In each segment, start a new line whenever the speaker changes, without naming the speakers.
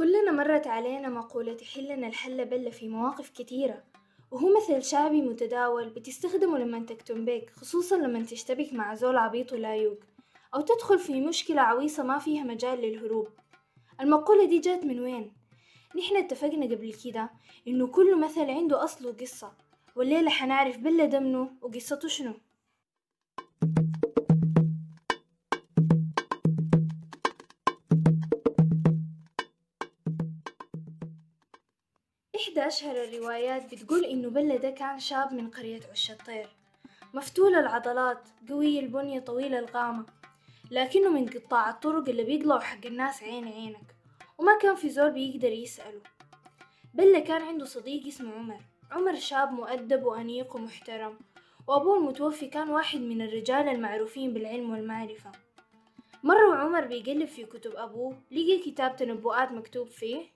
كلنا مرت علينا مقولة حلنا الحلة بلة في مواقف كتيرة وهو مثل شعبي متداول بتستخدمه لما تكتم بيك خصوصا لما تشتبك مع زول عبيط ولا يوق أو تدخل في مشكلة عويصة ما فيها مجال للهروب. المقولة دي جات من وين؟ نحن اتفقنا قبل كده إنه كل مثل عنده أصل وقصة والليلة حنعرف بلة دمنه وقصته شنو. إحدى أشهر الروايات بتقول إنه بلة ده كان شاب من قرية عش الطير. مفتول العضلات قوي البنية طويل القامة. لكنه من قطاع الطرق اللي بيطلعوا حق الناس عين عينك. وما كان في زول بيقدر يسأله. بلة كان عنده صديق اسمه عمر. عمر شاب مؤدب وأنيق ومحترم. وأبوه المتوفي كان واحد من الرجال المعروفين بالعلم والمعرفة. مرة وعمر بيقلب في كتب أبوه لقي كتاب تنبؤات مكتوب فيه.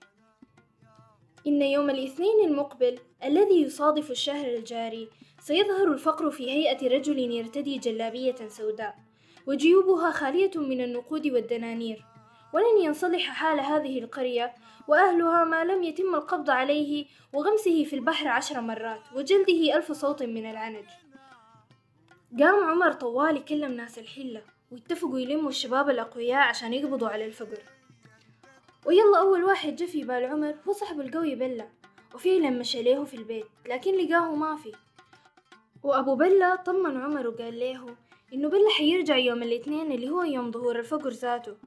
إن يوم الاثنين المقبل الذي يصادف الشهر الجاري سيظهر الفقر في هيئة رجل يرتدي جلابية سوداء وجيوبها خالية من النقود والدنانير. ولن ينصلح حال هذه القرية وأهلها ما لم يتم القبض عليه وغمسه في البحر عشر مرات وجلده ألف صوت من العنج. قام عمر طوال يكلم ناس الحلة واتفقوا يلموا الشباب الأقوياء عشان يقبضوا على الفقر. ويلا أول واحد جا في بال عمر هو صاحبه القوي بلة وفعلا مشى ليه في البيت لكن لقاه ما في. وأبو بلة طمن عمر وقال له إنه بلة حيرجع يوم الاثنين اللي هو يوم ظهور الفقر ذاته.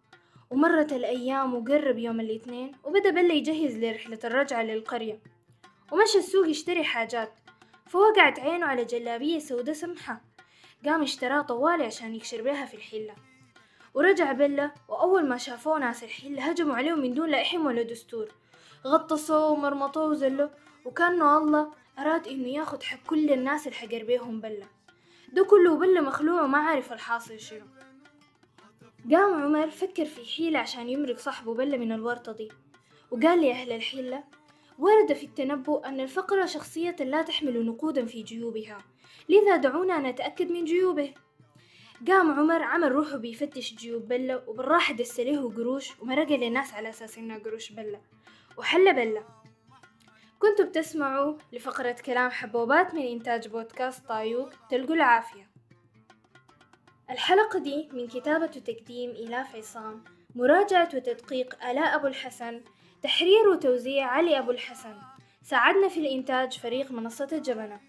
ومرت الأيام وقرب يوم الاثنين وبدأ بلة يجهز لرحلة الرجعة للقرية. ومشى السوق يشتري حاجات فوقعت عينه على جلابية سودة سمحة. قام اشتراها طوالي عشان يكشر بيها في الحلة. ورجع بلة وأول ما شافوه ناس الحلة هجموا عليه من دون لا ولا دستور. غطسوه ومرمطوه وزلوه وكأنه الله أراد إنه ياخد حق كل الناس اللي حقر بيهم بلة ده كله بلة مخلوع وما عارف الحاصل شنو. قام عمر فكر في حيلة عشان يمرق صاحبه بلة من الورطة دي. وقال لأهل الحلة ورد في التنبؤ أن الفقر شخصية لا تحمل نقودا في جيوبها. لذا دعونا نتأكد من جيوبه. قام عمر عمل روحه بيفتش جيوب بلة وبالراحة دس له قروش ومرق للناس على أساس إنها قروش بلة وحل بلة كنتوا بتسمعوا لفقرة كلام حبوبات من إنتاج بودكاست طايوق تلقوا العافية. الحلقة دي من كتابة وتقديم إيلاف عصام مراجعة وتدقيق آلاء أبو الحسن تحرير وتوزيع علي أبو الحسن. ساعدنا في الإنتاج فريق منصة الجبنة